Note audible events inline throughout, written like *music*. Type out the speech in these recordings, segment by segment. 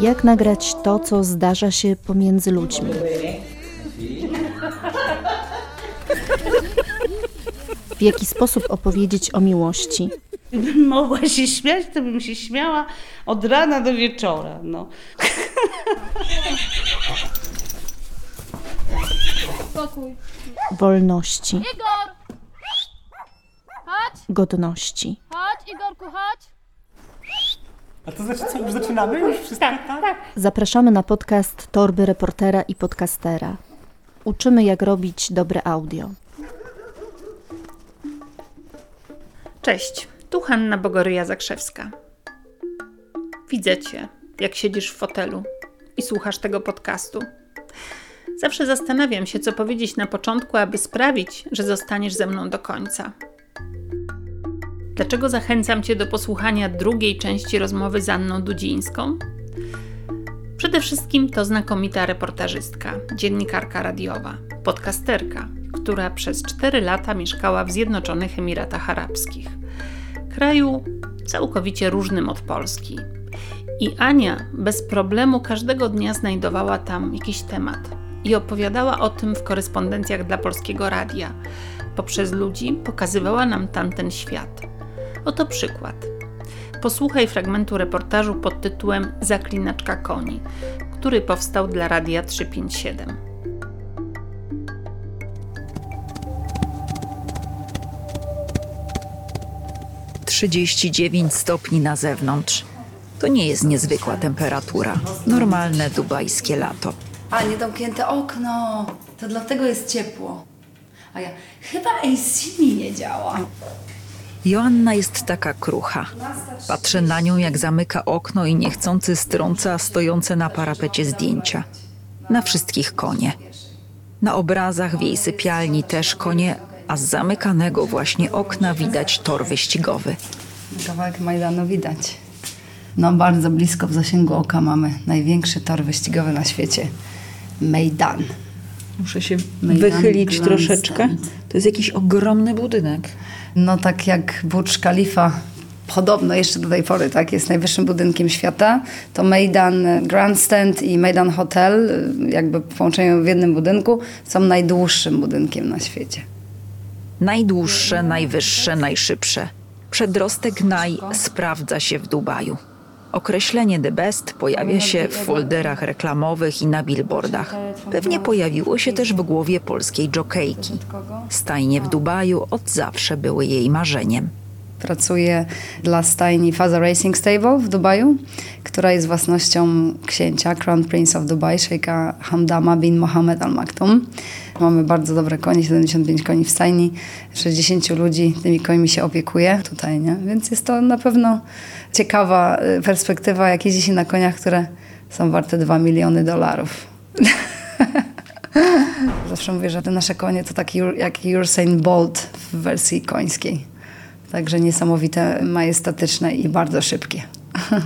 Jak nagrać to, co zdarza się pomiędzy ludźmi? W jaki sposób opowiedzieć o miłości? Gdybym mogła się śmiać, to bym się śmiała od rana do wieczora. No. Wolności, Igor! Godności. chodź, Igorku, chodź. A to znaczy co, już zaczynamy? Już wszystko tak? Zapraszamy na podcast Torby Reportera i Podcastera. Uczymy, jak robić dobre audio. Cześć, tu Hanna Bogoryja Zakrzewska. Widzę Cię, jak siedzisz w fotelu i słuchasz tego podcastu. Zawsze zastanawiam się, co powiedzieć na początku, aby sprawić, że zostaniesz ze mną do końca. Dlaczego zachęcam Cię do posłuchania drugiej części rozmowy z Anną Dudzińską? Przede wszystkim to znakomita reportażystka, dziennikarka radiowa, podcasterka, która przez 4 lata mieszkała w Zjednoczonych Emiratach Arabskich, kraju całkowicie różnym od Polski. I Ania bez problemu każdego dnia znajdowała tam jakiś temat i opowiadała o tym w korespondencjach dla polskiego radia. Poprzez ludzi pokazywała nam tamten świat. Oto przykład. Posłuchaj fragmentu reportażu pod tytułem Zaklinaczka koni, który powstał dla Radia 357. 39 stopni na zewnątrz. To nie jest niezwykła temperatura. Normalne dubajskie lato. A, niedomknięte okno. To dlatego jest ciepło. A ja, chyba AC mi nie działa. Joanna jest taka krucha. Patrzę na nią, jak zamyka okno i niechcący strąca stojące na parapecie zdjęcia. Na wszystkich konie. Na obrazach w jej sypialni też konie, a z zamykanego właśnie okna widać tor wyścigowy. Kawałek Majdanu widać. No, bardzo blisko w zasięgu oka mamy największy tor wyścigowy na świecie. Mejdan. Muszę się Mejdan wychylić troszeczkę. To jest jakiś ogromny budynek. No tak jak Burj Khalifa, podobno jeszcze do tej pory, tak, jest najwyższym budynkiem świata, to Mejdan Grandstand i Mejdan Hotel, jakby w połączeniu w jednym budynku, są najdłuższym budynkiem na świecie. Najdłuższe, najwyższe, najszybsze. Przedrostek naj sprawdza się w Dubaju. Określenie The Best pojawia się w folderach reklamowych i na billboardach. Pewnie pojawiło się też w głowie polskiej jokejki. Stajnie w Dubaju od zawsze były jej marzeniem. Pracuję dla stajni Faza Racing Stable w Dubaju, która jest własnością księcia Crown Prince of Dubai, szejka Hamdama bin Mohammed Al Maktoum. Mamy bardzo dobre konie, 75 koni w stajni, 60 ludzi tymi końmi się opiekuje tutaj, nie? Więc jest to na pewno ciekawa y, perspektywa, jak jeździ się na koniach, które są warte 2 miliony dolarów. *laughs* Zawsze mówię, że te nasze konie to taki Ur- jak Usain Bolt w wersji końskiej. Także niesamowite, majestatyczne i bardzo szybkie. *laughs*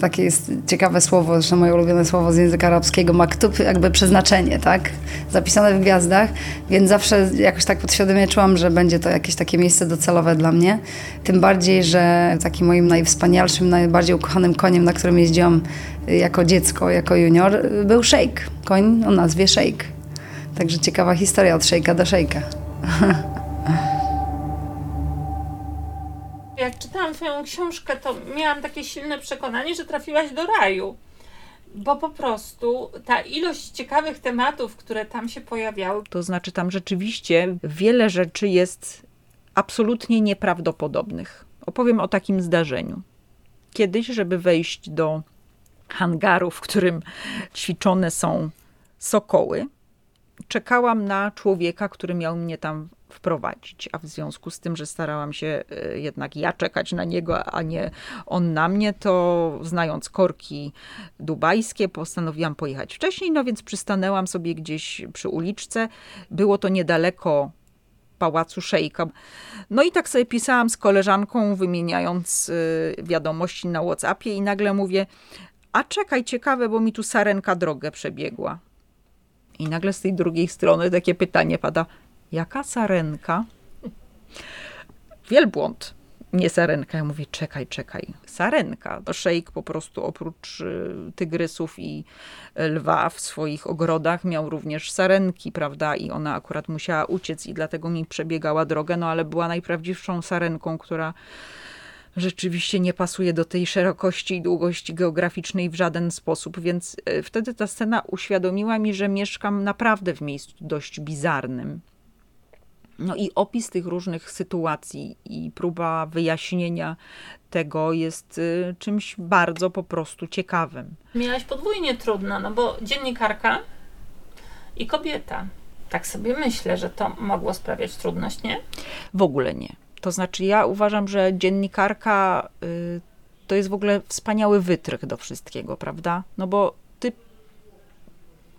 Takie jest ciekawe słowo, zresztą moje ulubione słowo z języka arabskiego, maktub, jakby przeznaczenie, tak? Zapisane w gwiazdach, więc zawsze jakoś tak podświadomie czułam, że będzie to jakieś takie miejsce docelowe dla mnie. Tym bardziej, że takim moim najwspanialszym, najbardziej ukochanym koniem, na którym jeździłam jako dziecko, jako junior, był szejk. Koń o nazwie szejk. Także ciekawa historia od szejka do szejka. *laughs* czytałam Twoją książkę, to miałam takie silne przekonanie, że trafiłaś do raju. Bo po prostu ta ilość ciekawych tematów, które tam się pojawiały, To znaczy, tam rzeczywiście wiele rzeczy jest absolutnie nieprawdopodobnych. Opowiem o takim zdarzeniu. Kiedyś, żeby wejść do hangaru, w którym ćwiczone są sokoły, czekałam na człowieka, który miał mnie tam wprowadzić. A w związku z tym, że starałam się e, jednak ja czekać na niego, a nie on na mnie, to znając korki dubajskie, postanowiłam pojechać wcześniej, no więc przystanęłam sobie gdzieś przy uliczce. Było to niedaleko pałacu szejka. No i tak sobie pisałam z koleżanką, wymieniając y, wiadomości na WhatsAppie i nagle mówię, a czekaj, ciekawe, bo mi tu sarenka drogę przebiegła. I nagle z tej drugiej strony takie pytanie pada, jaka sarenka? wielbłąd, nie sarenka. Ja mówię, czekaj, czekaj, sarenka. Szejk po prostu oprócz y, tygrysów i y, lwa w swoich ogrodach miał również sarenki, prawda? I ona akurat musiała uciec i dlatego mi przebiegała drogę, no ale była najprawdziwszą sarenką, która rzeczywiście nie pasuje do tej szerokości i długości geograficznej w żaden sposób, więc y, wtedy ta scena uświadomiła mi, że mieszkam naprawdę w miejscu dość bizarnym. No i opis tych różnych sytuacji i próba wyjaśnienia tego jest y, czymś bardzo po prostu ciekawym. Miałaś podwójnie trudno, no bo dziennikarka i kobieta. Tak sobie myślę, że to mogło sprawiać trudność, nie? W ogóle nie. To znaczy, ja uważam, że dziennikarka y, to jest w ogóle wspaniały wytrych do wszystkiego, prawda? No bo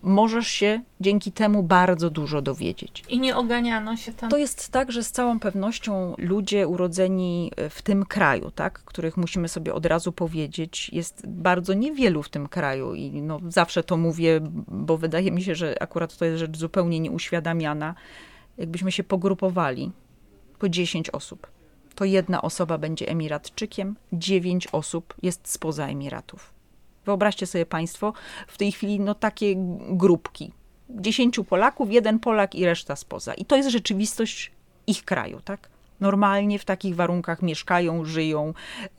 możesz się dzięki temu bardzo dużo dowiedzieć. I nie oganiano się tam. To jest tak, że z całą pewnością ludzie urodzeni w tym kraju, tak, których musimy sobie od razu powiedzieć, jest bardzo niewielu w tym kraju i no, zawsze to mówię, bo wydaje mi się, że akurat to jest rzecz zupełnie nieuświadamiana. Jakbyśmy się pogrupowali po 10 osób, to jedna osoba będzie Emiratczykiem, 9 osób jest spoza Emiratów. Wyobraźcie sobie Państwo w tej chwili no, takie grupki. Dziesięciu Polaków, jeden Polak i reszta spoza. I to jest rzeczywistość ich kraju, tak? Normalnie w takich warunkach mieszkają, żyją,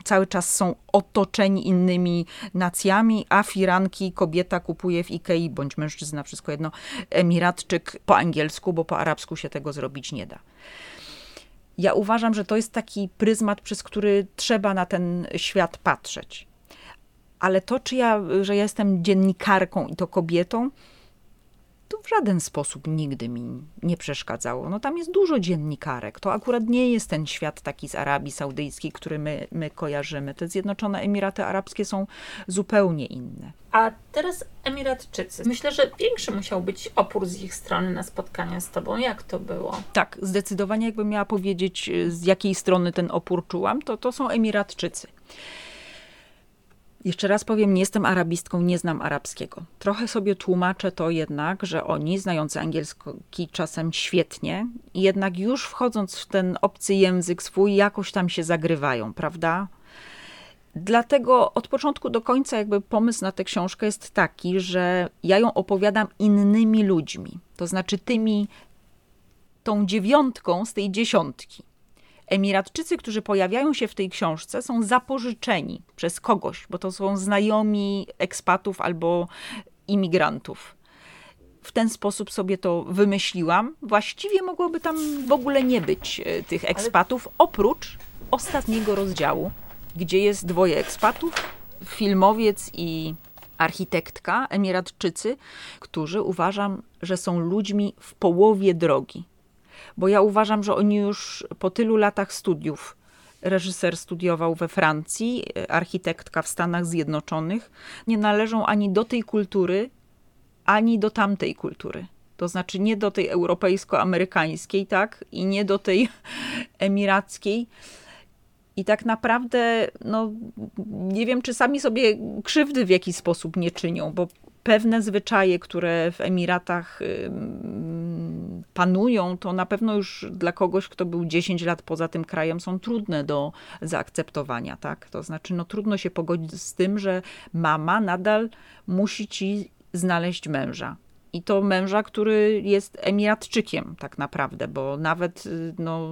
cały czas są otoczeni innymi nacjami, a firanki kobieta kupuje w Ikei, bądź mężczyzna, wszystko jedno, Emiratczyk po angielsku, bo po arabsku się tego zrobić nie da. Ja uważam, że to jest taki pryzmat, przez który trzeba na ten świat patrzeć ale to, czy ja, że ja jestem dziennikarką i to kobietą, to w żaden sposób nigdy mi nie przeszkadzało. No tam jest dużo dziennikarek. To akurat nie jest ten świat taki z Arabii Saudyjskiej, który my, my kojarzymy. Te Zjednoczone Emiraty Arabskie są zupełnie inne. A teraz Emiratczycy. Myślę, że większy musiał być opór z ich strony na spotkania z tobą. Jak to było? Tak, zdecydowanie jakbym miała powiedzieć, z jakiej strony ten opór czułam, to to są Emiratczycy. Jeszcze raz powiem, nie jestem arabistką, nie znam arabskiego. Trochę sobie tłumaczę to jednak, że oni, znający angielski czasem świetnie, jednak już wchodząc w ten obcy język swój, jakoś tam się zagrywają, prawda? Dlatego od początku do końca jakby pomysł na tę książkę jest taki, że ja ją opowiadam innymi ludźmi, to znaczy tymi, tą dziewiątką z tej dziesiątki. Emiratczycy, którzy pojawiają się w tej książce, są zapożyczeni przez kogoś, bo to są znajomi ekspatów albo imigrantów. W ten sposób sobie to wymyśliłam. Właściwie mogłoby tam w ogóle nie być e, tych ekspatów, oprócz ostatniego rozdziału, gdzie jest dwoje ekspatów, filmowiec i architektka, emiratczycy, którzy uważam, że są ludźmi w połowie drogi bo ja uważam, że oni już po tylu latach studiów, reżyser studiował we Francji, architektka w Stanach Zjednoczonych, nie należą ani do tej kultury, ani do tamtej kultury. To znaczy nie do tej europejsko-amerykańskiej, tak, i nie do tej *laughs* emirackiej. I tak naprawdę, no, nie wiem, czy sami sobie krzywdy w jakiś sposób nie czynią, bo pewne zwyczaje, które w Emiratach panują, to na pewno już dla kogoś, kto był 10 lat poza tym krajem, są trudne do zaakceptowania, tak? To znaczy, no trudno się pogodzić z tym, że mama nadal musi ci znaleźć męża. I to męża, który jest Emiratczykiem tak naprawdę, bo nawet no,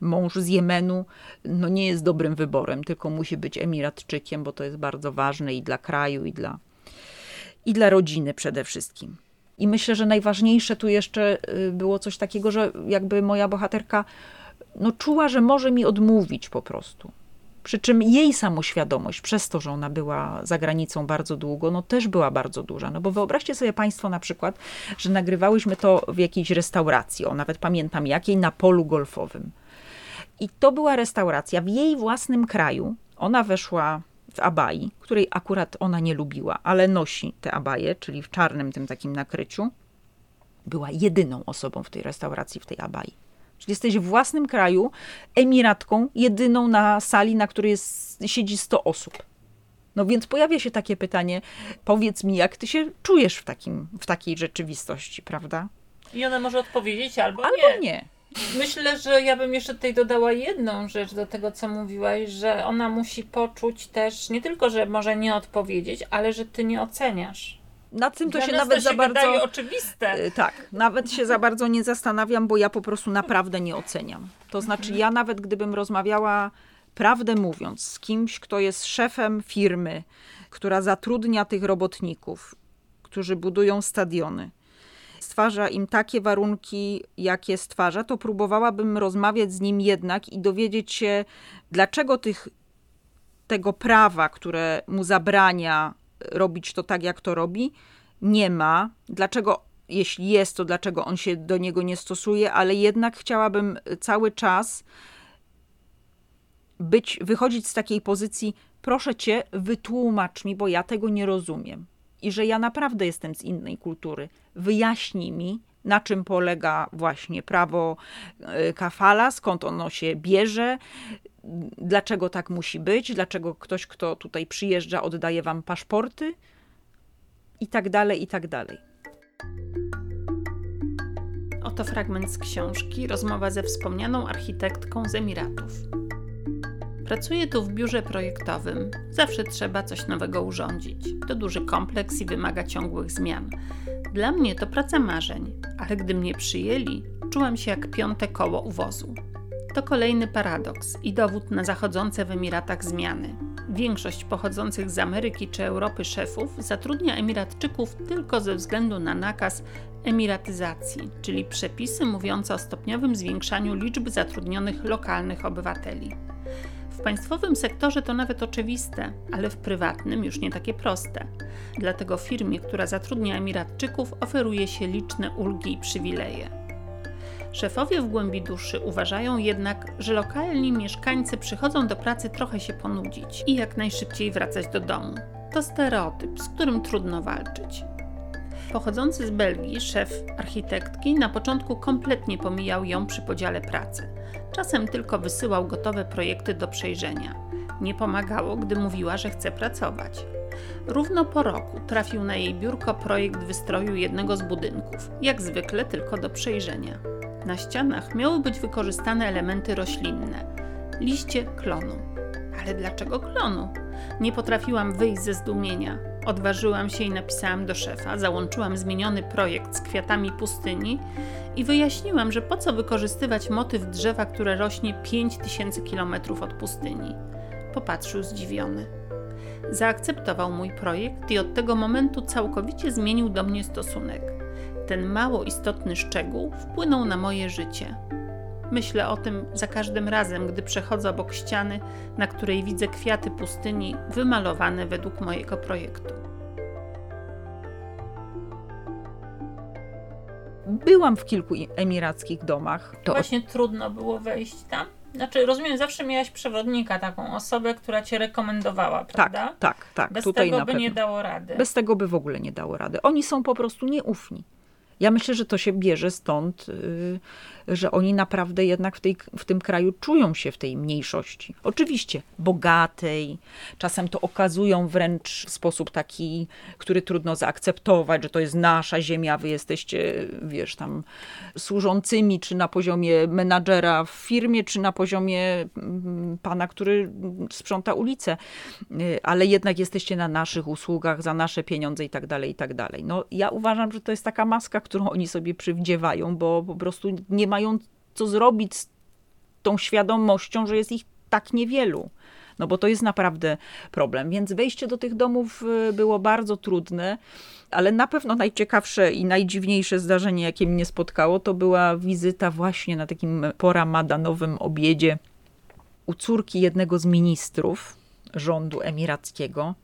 mąż z Jemenu no, nie jest dobrym wyborem, tylko musi być Emiratczykiem, bo to jest bardzo ważne i dla kraju, i dla, i dla rodziny przede wszystkim. I myślę, że najważniejsze tu jeszcze y, było coś takiego, że jakby moja bohaterka no, czuła, że może mi odmówić po prostu. Przy czym jej samoświadomość, przez to, że ona była za granicą bardzo długo, no też była bardzo duża. No bo wyobraźcie sobie Państwo na przykład, że nagrywałyśmy to w jakiejś restauracji, o nawet pamiętam jakiej, na polu golfowym. I to była restauracja w jej własnym kraju. Ona weszła w abai, której akurat ona nie lubiła, ale nosi te abaje, czyli w czarnym tym takim nakryciu. Była jedyną osobą w tej restauracji, w tej abai. Czyli jesteś w własnym kraju, emiratką, jedyną na sali, na której jest, siedzi 100 osób. No więc pojawia się takie pytanie, powiedz mi, jak ty się czujesz w, takim, w takiej rzeczywistości, prawda? I ona może odpowiedzieć albo, albo nie. nie. Myślę, że ja bym jeszcze tutaj dodała jedną rzecz do tego, co mówiłaś, że ona musi poczuć też nie tylko, że może nie odpowiedzieć, ale że ty nie oceniasz. Nad tym to Dla się nawet to za się bardzo. wydaje oczywiste. Y, Tak, nawet się za bardzo nie zastanawiam, bo ja po prostu naprawdę nie oceniam. To znaczy, ja nawet gdybym rozmawiała, prawdę mówiąc, z kimś, kto jest szefem firmy, która zatrudnia tych robotników, którzy budują stadiony, stwarza im takie warunki, jakie stwarza, to próbowałabym rozmawiać z nim jednak i dowiedzieć się, dlaczego tych, tego prawa, które mu zabrania robić to tak, jak to robi, nie ma. Dlaczego, jeśli jest, to dlaczego on się do niego nie stosuje, ale jednak chciałabym cały czas być, wychodzić z takiej pozycji, proszę cię, wytłumacz mi, bo ja tego nie rozumiem. I że ja naprawdę jestem z innej kultury. Wyjaśnij mi, na czym polega właśnie prawo e, kafala, skąd ono się bierze, dlaczego tak musi być, dlaczego ktoś, kto tutaj przyjeżdża, oddaje wam paszporty i tak dalej, i tak dalej. Oto fragment z książki, rozmowa ze wspomnianą architektką z Emiratów. Pracuję tu w biurze projektowym. Zawsze trzeba coś nowego urządzić. To duży kompleks i wymaga ciągłych zmian. Dla mnie to praca marzeń, ale gdy mnie przyjęli, czułam się jak piąte koło u wozu. To kolejny paradoks i dowód na zachodzące w Emiratach zmiany. Większość pochodzących z Ameryki czy Europy szefów zatrudnia Emiratczyków tylko ze względu na nakaz emiratyzacji, czyli przepisy mówiące o stopniowym zwiększaniu liczby zatrudnionych lokalnych obywateli. W państwowym sektorze to nawet oczywiste, ale w prywatnym już nie takie proste. Dlatego firmie, która zatrudnia Emiratczyków, oferuje się liczne ulgi i przywileje. Szefowie w głębi duszy uważają jednak, że lokalni mieszkańcy przychodzą do pracy trochę się ponudzić i jak najszybciej wracać do domu. To stereotyp, z którym trudno walczyć. Pochodzący z Belgii szef architektki na początku kompletnie pomijał ją przy podziale pracy. Czasem tylko wysyłał gotowe projekty do przejrzenia. Nie pomagało, gdy mówiła, że chce pracować. Równo po roku trafił na jej biurko projekt wystroju jednego z budynków, jak zwykle tylko do przejrzenia. Na ścianach miały być wykorzystane elementy roślinne, liście klonu. Ale dlaczego klonu? Nie potrafiłam wyjść ze zdumienia. Odważyłam się i napisałam do szefa, załączyłam zmieniony projekt z kwiatami pustyni i wyjaśniłam, że po co wykorzystywać motyw drzewa, które rośnie 5000 km od pustyni. Popatrzył zdziwiony. Zaakceptował mój projekt i od tego momentu całkowicie zmienił do mnie stosunek. Ten mało istotny szczegół wpłynął na moje życie. Myślę o tym za każdym razem, gdy przechodzę obok ściany, na której widzę kwiaty pustyni wymalowane według mojego projektu. Byłam w kilku emirackich domach. To Właśnie trudno było wejść tam. Znaczy, rozumiem, zawsze miałaś przewodnika, taką osobę, która cię rekomendowała, prawda? tak, tak, tak. Bez tutaj tego na by pewno. nie dało rady. Bez tego by w ogóle nie dało rady. Oni są po prostu nieufni. Ja myślę, że to się bierze stąd, y, że oni naprawdę jednak w, tej, w tym kraju czują się w tej mniejszości. Oczywiście bogatej, czasem to okazują wręcz w sposób taki, który trudno zaakceptować, że to jest nasza ziemia, wy jesteście, wiesz, tam służącymi, czy na poziomie menadżera w firmie, czy na poziomie mm, pana, który sprząta ulicę, Y, ale jednak jesteście na naszych usługach, za nasze pieniądze i tak dalej, i tak dalej. No ja uważam, że to jest taka maska, którą oni sobie przywdziewają, bo po prostu nie mają co zrobić z tą świadomością, że jest ich tak niewielu. No bo to jest naprawdę problem. Więc wejście do tych domów y, było bardzo trudne, ale na pewno najciekawsze i najdziwniejsze zdarzenie, jakie mnie spotkało, to była wizyta właśnie na takim poramadanowym obiedzie u córki jednego z ministrów rządu emirackiego,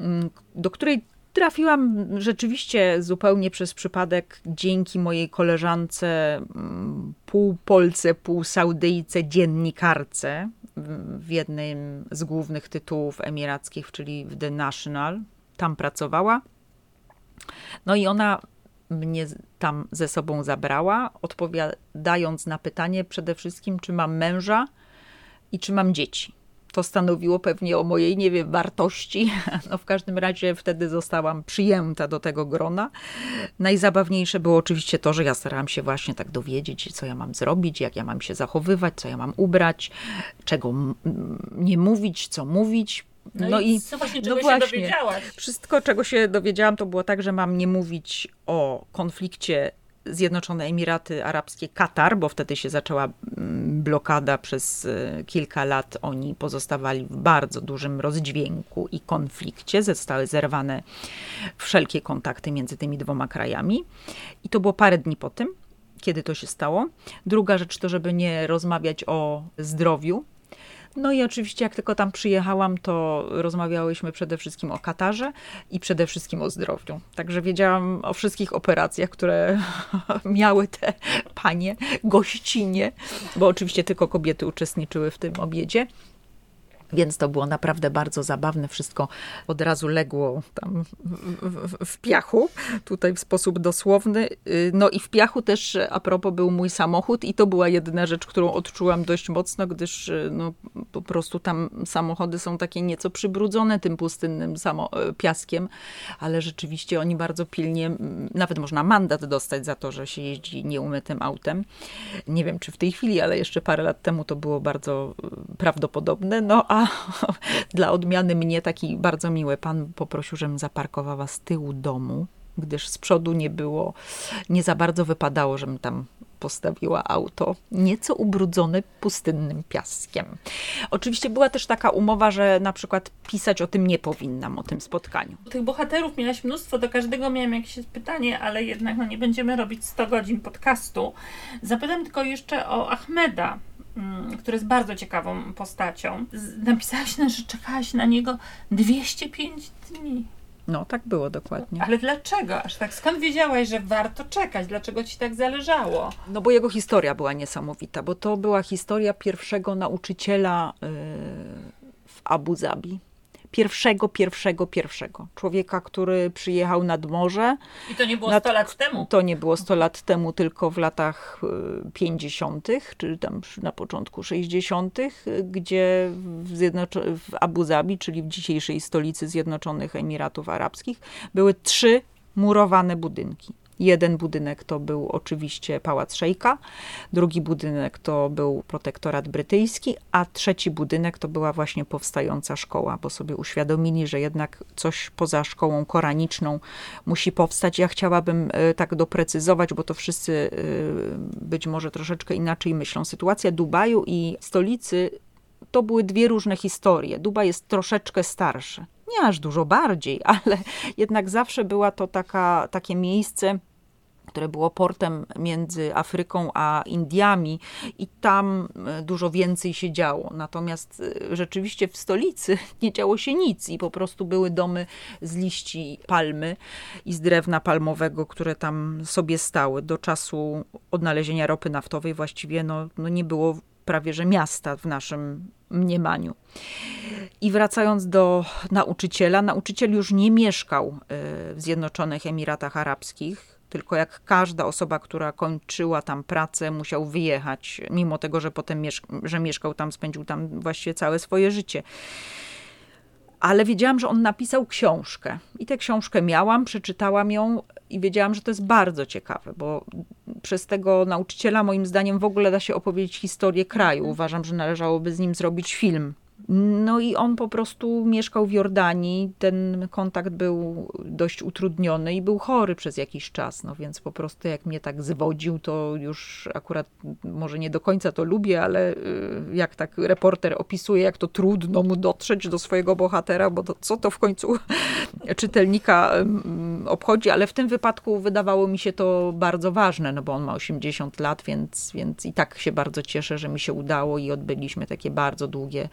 mm, do której trafiłam rzeczywiście zupełnie przez przypadek dzięki mojej koleżance, mm, pół Polce, pół Saudyjce, dziennikarce w- jednym z głównych tytułów emirackich, czyli w The National. Tam pracowała. No i ona mnie tam ze sobą zabrała, odpowiadając na pytanie przede wszystkim, czy mam męża i czy mam dzieci. To stanowiło pewnie o mojej, nie wiem, wartości. *laughs* No w każdym razie wtedy zostałam przyjęta do tego grona. Najzabawniejsze było oczywiście to, że ja starałam się właśnie tak dowiedzieć, co ja mam zrobić, jak ja mam się zachowywać, co ja mam ubrać, czego nie mówić, co mówić. No, i co właśnie, się dowiedziałaś? Wszystko, czego się dowiedziałam, to było tak, że mam nie mówić o konflikcie Zjednoczone Emiraty Arabskie, Katar, bo wtedy się zaczęła mm, blokada przez y, kilka lat. Oni pozostawali w bardzo dużym rozdźwięku i konflikcie. Zostały zerwane wszelkie kontakty między tymi dwoma krajami. I to było parę dni po tym, kiedy to się stało. Druga rzecz to, żeby nie rozmawiać o zdrowiu, no i oczywiście, jak tylko tam przyjechałam, to rozmawiałyśmy przede wszystkim o Katarze i przede wszystkim o zdrowiu. Także wiedziałam o wszystkich operacjach, które *laughs* miały te panie, gościnie, bo oczywiście tylko kobiety uczestniczyły w tym obiedzie. Więc to było naprawdę bardzo zabawne. Wszystko od razu legło tam w, w, piachu, tutaj w sposób dosłowny. No i w piachu też a propos był mój samochód i to była jedyna rzecz, którą odczułam dość mocno, gdyż no, po prostu tam samochody są takie nieco przybrudzone tym pustynnym samo, piaskiem, ale rzeczywiście oni bardzo pilnie, nawet można mandat dostać za to, że się jeździ nieumytym autem. Nie wiem, czy w tej chwili, ale jeszcze parę lat temu to było bardzo prawdopodobne. No a *laughs* dla odmiany mnie taki bardzo miły pan poprosił, żebym zaparkowała z tyłu domu, gdyż z przodu nie było, nie za bardzo wypadało, żebym tam postawiła auto, nieco ubrudzone pustynnym piaskiem. Oczywiście była też taka umowa, że na przykład pisać o tym nie powinnam, o tym spotkaniu. Tych bohaterów miałaś mnóstwo, do każdego miałam jakieś pytanie, ale jednak no, nie będziemy robić 100 godzin podcastu. Zapytam tylko jeszcze o Ahmeda, który jest bardzo ciekawą postacią. Napisałaś, że czekałaś na niego 205 dni. No, tak było dokładnie. Ale dlaczego aż tak? Skąd wiedziałaś, że warto czekać? Dlaczego ci tak zależało? No bo jego historia była niesamowita, bo to była historia pierwszego nauczyciela yy, w Abu Zabi pierwszego, pierwszego, pierwszego. Człowieka, który przyjechał nad morze. I to nie było nad, 100 lat temu? To nie było 100 lat temu, tylko w latach 50., y, czy tam na początku 60., gdzie w, Zjednoczo- w Abu Zabi, czyli w dzisiejszej stolicy Zjednoczonych Emiratów Arabskich, były trzy murowane budynki. Jeden budynek to był oczywiście Pałac Szejka, drugi budynek to był protektorat brytyjski, a trzeci budynek to była właśnie powstająca szkoła, bo sobie uświadomili, że jednak coś poza szkołą koraniczną musi powstać. Ja chciałabym e, tak doprecyzować, bo to wszyscy e, być może troszeczkę inaczej myślą. Sytuacja Dubaju i stolicy to były dwie różne historie. Dubaj jest troszeczkę starszy nie aż dużo bardziej, *laughs* ale jednak zawsze była to taka, takie miejsce, które było portem między Afryką a Indiami i tam e, dużo więcej się działo. Natomiast e, rzeczywiście w stolicy *laughs* nie działo się nic i po prostu były domy z liści palmy i z drewna palmowego, które tam sobie stały. Do czasu odnalezienia ropy naftowej właściwie no, no nie było prawie że miasta w naszym mniemaniu. I wracając do nauczyciela, nauczyciel już nie mieszkał e, w Zjednoczonych Emiratach Arabskich, tylko jak każda osoba, która kończyła tam pracę, musiał wyjechać, mimo tego, że potem że mieszkał tam, spędził tam właściwie całe swoje życie. Ale wiedziałam, że on napisał książkę. I tę książkę miałam, przeczytałam ją i wiedziałam, że to jest bardzo ciekawe, bo przez tego nauczyciela, moim zdaniem, w ogóle da się opowiedzieć historię kraju. Uważam, że należałoby z nim zrobić film no i on po prostu mieszkał w Jordanii. Ten kontakt był dość utrudniony i był chory przez jakiś czas. No więc po prostu jak mnie tak zwodził, to już akurat może nie do końca to lubię, ale y, jak tak reporter opisuje, jak to trudno mu dotrzeć do swojego bohatera, bo to, co to w końcu *laughs* czytelnika obchodzi, ale w tym wypadku wydawało mi się to bardzo ważne, no bo on ma 80 lat, więc, więc i tak się bardzo cieszę, że mi się udało i odbyliśmy takie bardzo długie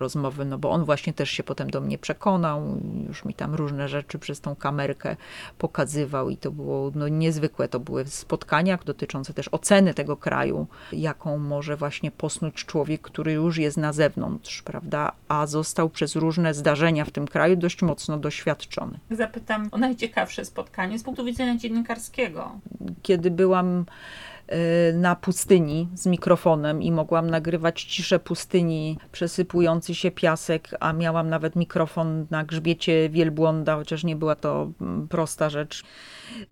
rozmowy, no bo on właśnie też się potem do mnie przekonał, już mi tam różne rzeczy przez tą kamerkę pokazywał i to było no, niezwykłe. To były spotkania dotyczące też oceny tego kraju, jaką może właśnie posnuć człowiek, który już jest na zewnątrz, prawda, a został przez różne zdarzenia w tym kraju dość mocno doświadczony. Zapytam o najciekawsze spotkanie z punktu widzenia dziennikarskiego. Kiedy byłam na pustyni z mikrofonem i mogłam nagrywać ciszę pustyni, przesypujący się piasek, a miałam nawet mikrofon na grzbiecie wielbłąda, chociaż nie była to mm, prosta rzecz.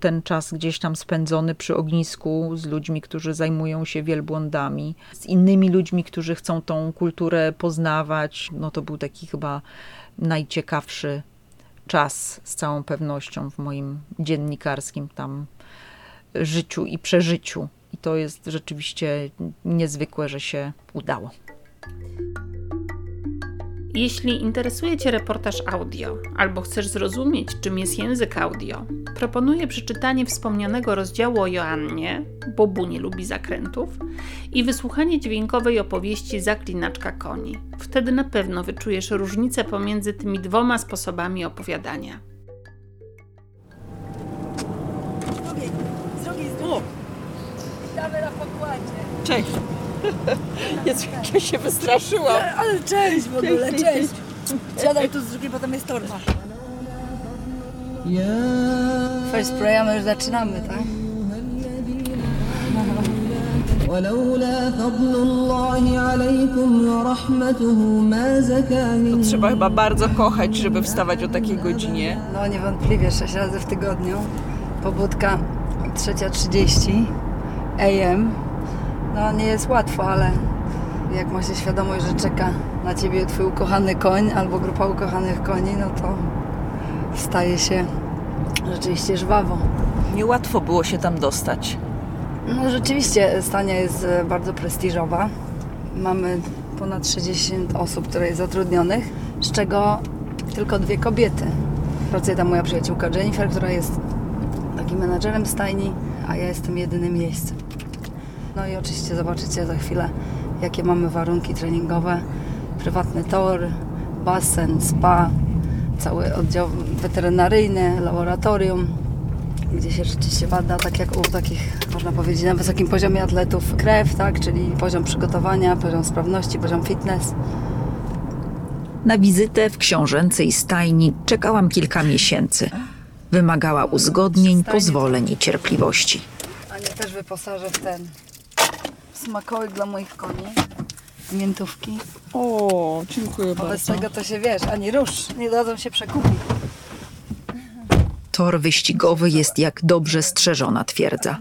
Ten czas gdzieś tam spędzony przy ognisku z ludźmi, którzy zajmują się wielbłądami, z innymi ludźmi, którzy chcą tą kulturę poznawać, no to był taki chyba najciekawszy czas z całą pewnością w moim dziennikarskim tam życiu i przeżyciu. To jest rzeczywiście niezwykłe, że się udało. Jeśli interesuje Cię reportaż audio, albo chcesz zrozumieć, czym jest język audio, proponuję przeczytanie wspomnianego rozdziału o Joannie, Bobu nie lubi zakrętów, i wysłuchanie dźwiękowej opowieści Zaklinaczka koni. Wtedy na pewno wyczujesz różnicę pomiędzy tymi dwoma sposobami opowiadania. Cześć! *laughs* Jezu, jak ja się wystraszyłam. Ale cześć w ogóle, cześć. Siadaj tu z drugiej, potem jest torba. First pray, a my już zaczynamy, tak? ولولا فضل الله عليكم ورحمته ما زكى منكم Trzeba chyba bardzo kochać, żeby wstawać o takiej godzinie. No niewątpliwie, 6 razy w tygodniu. Pobudka 3.30 AM. No nie jest łatwo, ale jak ma się świadomość, że czeka na ciebie twój ukochany koń albo grupa ukochanych koni, no to staje się rzeczywiście żwawo. Niełatwo było się tam dostać. No rzeczywiście Stania jest e, bardzo prestiżowa. Mamy ponad 60 osób, które jest zatrudnionych, z czego tylko dwie kobiety. Pracuje tam moja przyjaciółka Jennifer, która jest takim menadżerem stajni, a ja jestem jedynym miejscem. No i oczywiście zobaczycie za chwilę, jakie mamy warunki treningowe. Prywatny tor, basen, spa, cały oddział weterynaryjny, laboratorium, gdzie się rzeczywiście bada, tak jak u takich, można powiedzieć, na wysokim poziomie atletów krew, tak, czyli poziom przygotowania, poziom sprawności, poziom fitness. Na wizytę w książęcej stajni czekałam kilka miesięcy. Wymagała uzgodnień, pozwoleń i cierpliwości. Anię też wyposażę w ten smakołyk dla moich koni, miętówki. O, dziękuję Bo bez tego to się wiesz, ani rusz, nie dadzą się przekupić. Tor wyścigowy jest jak dobrze strzeżona twierdza.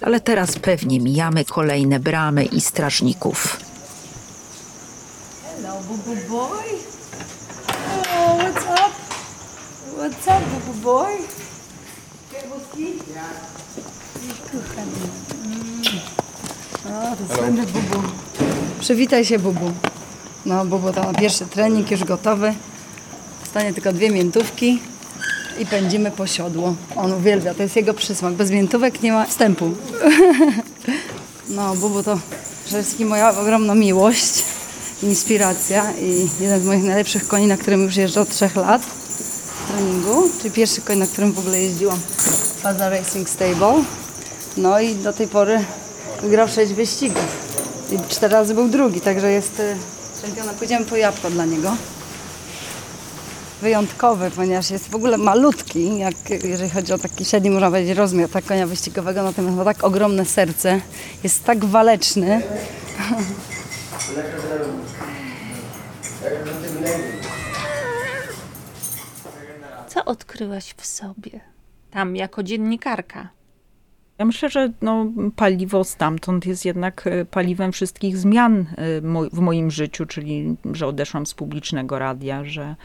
Ale teraz pewnie mijamy kolejne bramy i strażników. Hello, bubu boy. Oh, what's up? What's up, bubu boy? Kiełbuski? Kochany. Mm. O, to słynny bubu. Przywitaj się, bubu. No, bubu to ma pierwszy trening już gotowy. Stanie tylko dwie miętówki i pędzimy po siodło. On uwielbia, to jest jego przysmak. Bez miętówek nie ma wstępu. *laughs* No, bubu to przede wszystkim moja ogromna miłość, inspiracja i jeden z moich najlepszych koni, na którym już jeżdżę od trzech lat w treningu, czyli pierwszy koń, na którym w ogóle jeździłam. Faza Racing Stable. No i do tej pory wygrał sześć wyścigów. I cztery razy był drugi, także jest y, czempionem. Pójdziemy po jabłko dla niego wyjątkowy, ponieważ jest w ogóle malutki, jak, jeżeli chodzi o taki średni, można powiedzieć, rozmiar tak konia wyścigowego, natomiast ma tak ogromne serce, jest tak waleczny. Co odkryłaś w sobie? Tam, jako dziennikarka. Ja myślę, że no, paliwo stamtąd jest jednak e, paliwem wszystkich zmian mo- w moim życiu, czyli że odeszłam z publicznego radia, że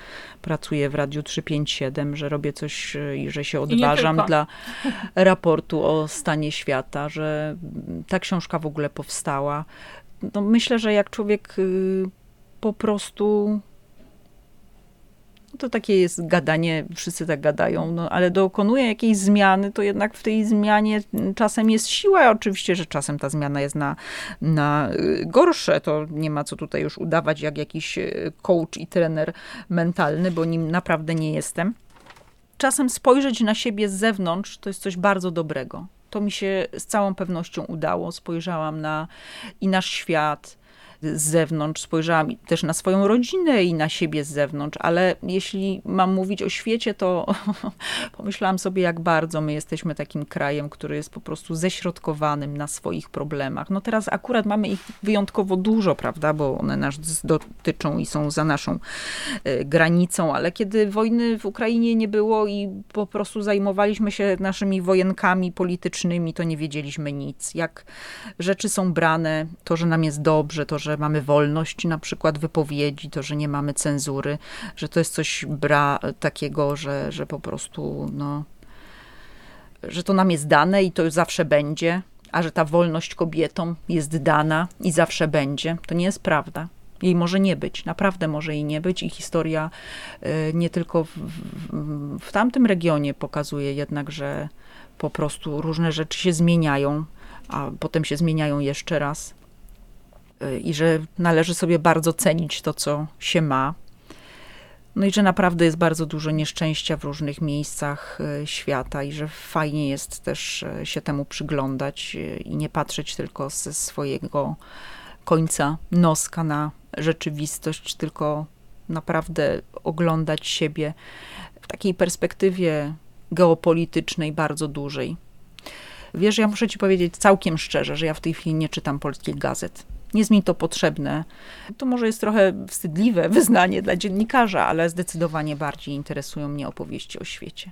pracuję w Radiu 357, że robię coś e, i że się odważam dla *laughs* raportu o stanie świata, że mm, ta książka w ogóle powstała. No, myślę, że jak człowiek y, po prostu to takie jest gadanie, wszyscy tak gadają, no, ale dokonuje jakiejś zmiany, to jednak w tej zmianie czasem jest siła. Oczywiście, że czasem ta zmiana jest na, na y, gorsze. To nie ma co tutaj już udawać jak jakiś y, coach i trener mentalny, bo nim naprawdę nie jestem. Czasem spojrzeć na siebie z zewnątrz to jest coś bardzo dobrego. To mi się z całą pewnością udało. Spojrzałam na i nasz świat, z zewnątrz, spojrzałam też na swoją rodzinę i na siebie z zewnątrz, ale jeśli mam mówić o świecie, to *laughs* pomyślałam sobie, jak bardzo my jesteśmy takim krajem, który jest po prostu ześrodkowanym na swoich problemach. No teraz akurat mamy ich wyjątkowo dużo, prawda, bo one nas dotyczą i są za naszą e, granicą, ale kiedy wojny w Ukrainie nie było i po prostu zajmowaliśmy się naszymi wojenkami politycznymi, to nie wiedzieliśmy nic. Jak rzeczy są brane, to, że nam jest dobrze, to, że mamy wolność na przykład wypowiedzi, to, że nie mamy cenzury, że to jest coś bra takiego, że, że po prostu, no, że to nam jest dane i to zawsze będzie, a że ta wolność kobietom jest dana i zawsze będzie, to nie jest prawda. Jej może nie być, naprawdę może jej nie być i historia y, nie tylko w, w, w tamtym regionie pokazuje jednak, że po prostu różne rzeczy się zmieniają, a potem się zmieniają jeszcze raz i że należy sobie bardzo cenić to, co się ma. No i że naprawdę jest bardzo dużo nieszczęścia w różnych miejscach y, świata i że fajnie jest też się temu przyglądać i nie patrzeć tylko ze swojego końca noska na rzeczywistość, tylko naprawdę oglądać siebie w takiej perspektywie geopolitycznej bardzo dużej. Wiesz, ja muszę ci powiedzieć całkiem szczerze, że ja w tej chwili nie czytam polskich gazet. Nie jest mi to potrzebne. To może jest trochę wstydliwe *laughs* wyznanie dla dziennikarza, ale zdecydowanie bardziej interesują mnie opowieści o świecie.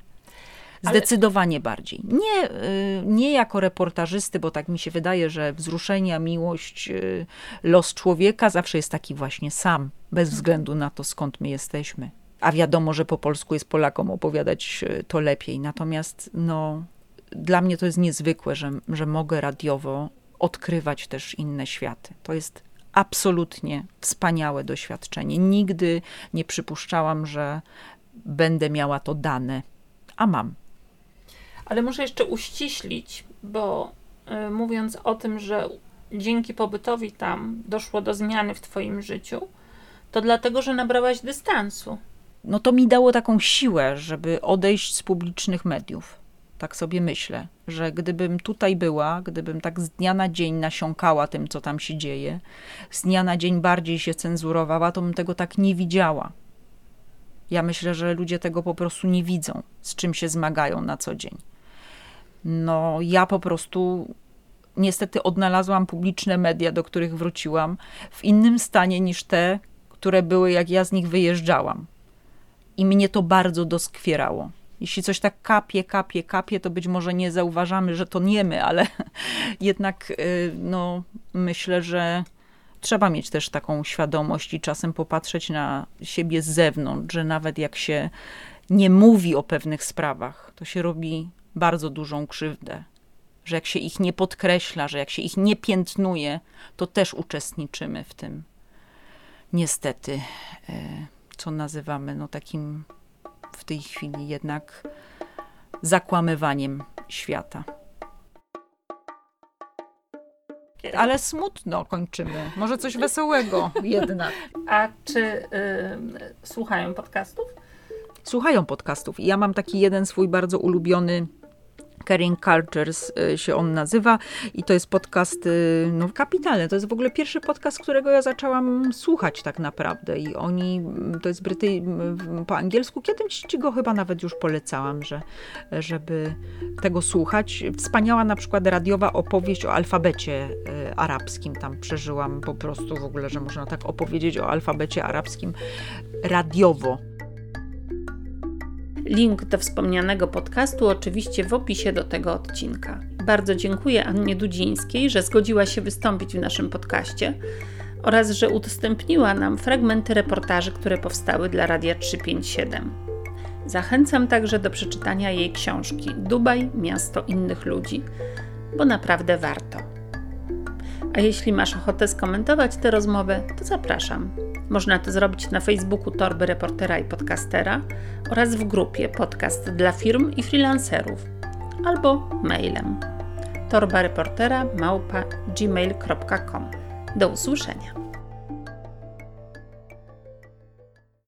Zdecydowanie Ale... bardziej. Nie, y, nie jako reportażysty, bo tak mi się wydaje, że wzruszenia, miłość, y, los człowieka zawsze jest taki właśnie sam, bez względu na to, skąd my jesteśmy. A wiadomo, że po polsku jest Polakom opowiadać y, to lepiej. Natomiast no, dla mnie to jest niezwykłe, że, że mogę radiowo odkrywać też inne światy. To jest absolutnie wspaniałe doświadczenie. Nigdy nie przypuszczałam, że będę miała to dane, a mam. Ale muszę jeszcze uściślić, bo y, mówiąc o tym, że dzięki pobytowi tam doszło do zmiany w Twoim życiu, to dlatego, że nabrałaś dystansu. No to mi dało taką siłę, żeby odejść z publicznych mediów. Tak sobie myślę, że gdybym tutaj była, gdybym tak z dnia na dzień nasiąkała tym, co tam się dzieje, z dnia na dzień bardziej się cenzurowała, to bym tego tak nie widziała. Ja myślę, że ludzie tego po prostu nie widzą, z czym się zmagają na co dzień no ja po prostu niestety odnalazłam publiczne media, do których wróciłam, w innym stanie niż te, które były, jak ja z nich wyjeżdżałam. I mnie to bardzo doskwierało. Jeśli coś tak kapie, kapie, kapie, to być może nie zauważamy, że to nie my, ale *laughs* jednak y, no, myślę, że trzeba mieć też taką świadomość i czasem popatrzeć na siebie z zewnątrz, że nawet jak się nie mówi o pewnych sprawach, to się robi bardzo dużą krzywdę. Że jak się ich nie podkreśla, że jak się ich nie piętnuje, to też uczestniczymy w tym. Niestety, e, co nazywamy no takim w tej chwili jednak zakłamywaniem świata. Ale smutno kończymy. Może coś wesołego jednak. *laughs* A czy y, słuchają podcastów? Słuchają podcastów. I ja mam taki jeden swój bardzo ulubiony Caring Cultures y, się on nazywa i to jest podcast y, no, kapitalny. To jest w ogóle pierwszy podcast, którego ja zaczęłam słuchać tak naprawdę i oni, mm, to jest Bryty mm, po angielsku, kiedyś ci go chyba nawet już polecałam, że, żeby tego słuchać. Wspaniała na przykład radiowa opowieść o alfabecie y, arabskim. Tam przeżyłam po prostu w ogóle, że można tak opowiedzieć o alfabecie arabskim radiowo. Link do wspomnianego podcastu oczywiście w opisie do tego odcinka. Bardzo dziękuję Annie Dudzińskiej, że zgodziła się wystąpić w naszym podcaście oraz że udostępniła nam fragmenty reportaży, które powstały dla Radia 357. Zachęcam także do przeczytania jej książki Dubaj Miasto innych ludzi, bo naprawdę warto. A jeśli masz ochotę skomentować tę rozmowę, to zapraszam. Można to zrobić na Facebooku Torby Reportera i Podcastera oraz w grupie Podcast dla firm i freelancerów albo mailem torbareportera małpa gmail.com. Do usłyszenia.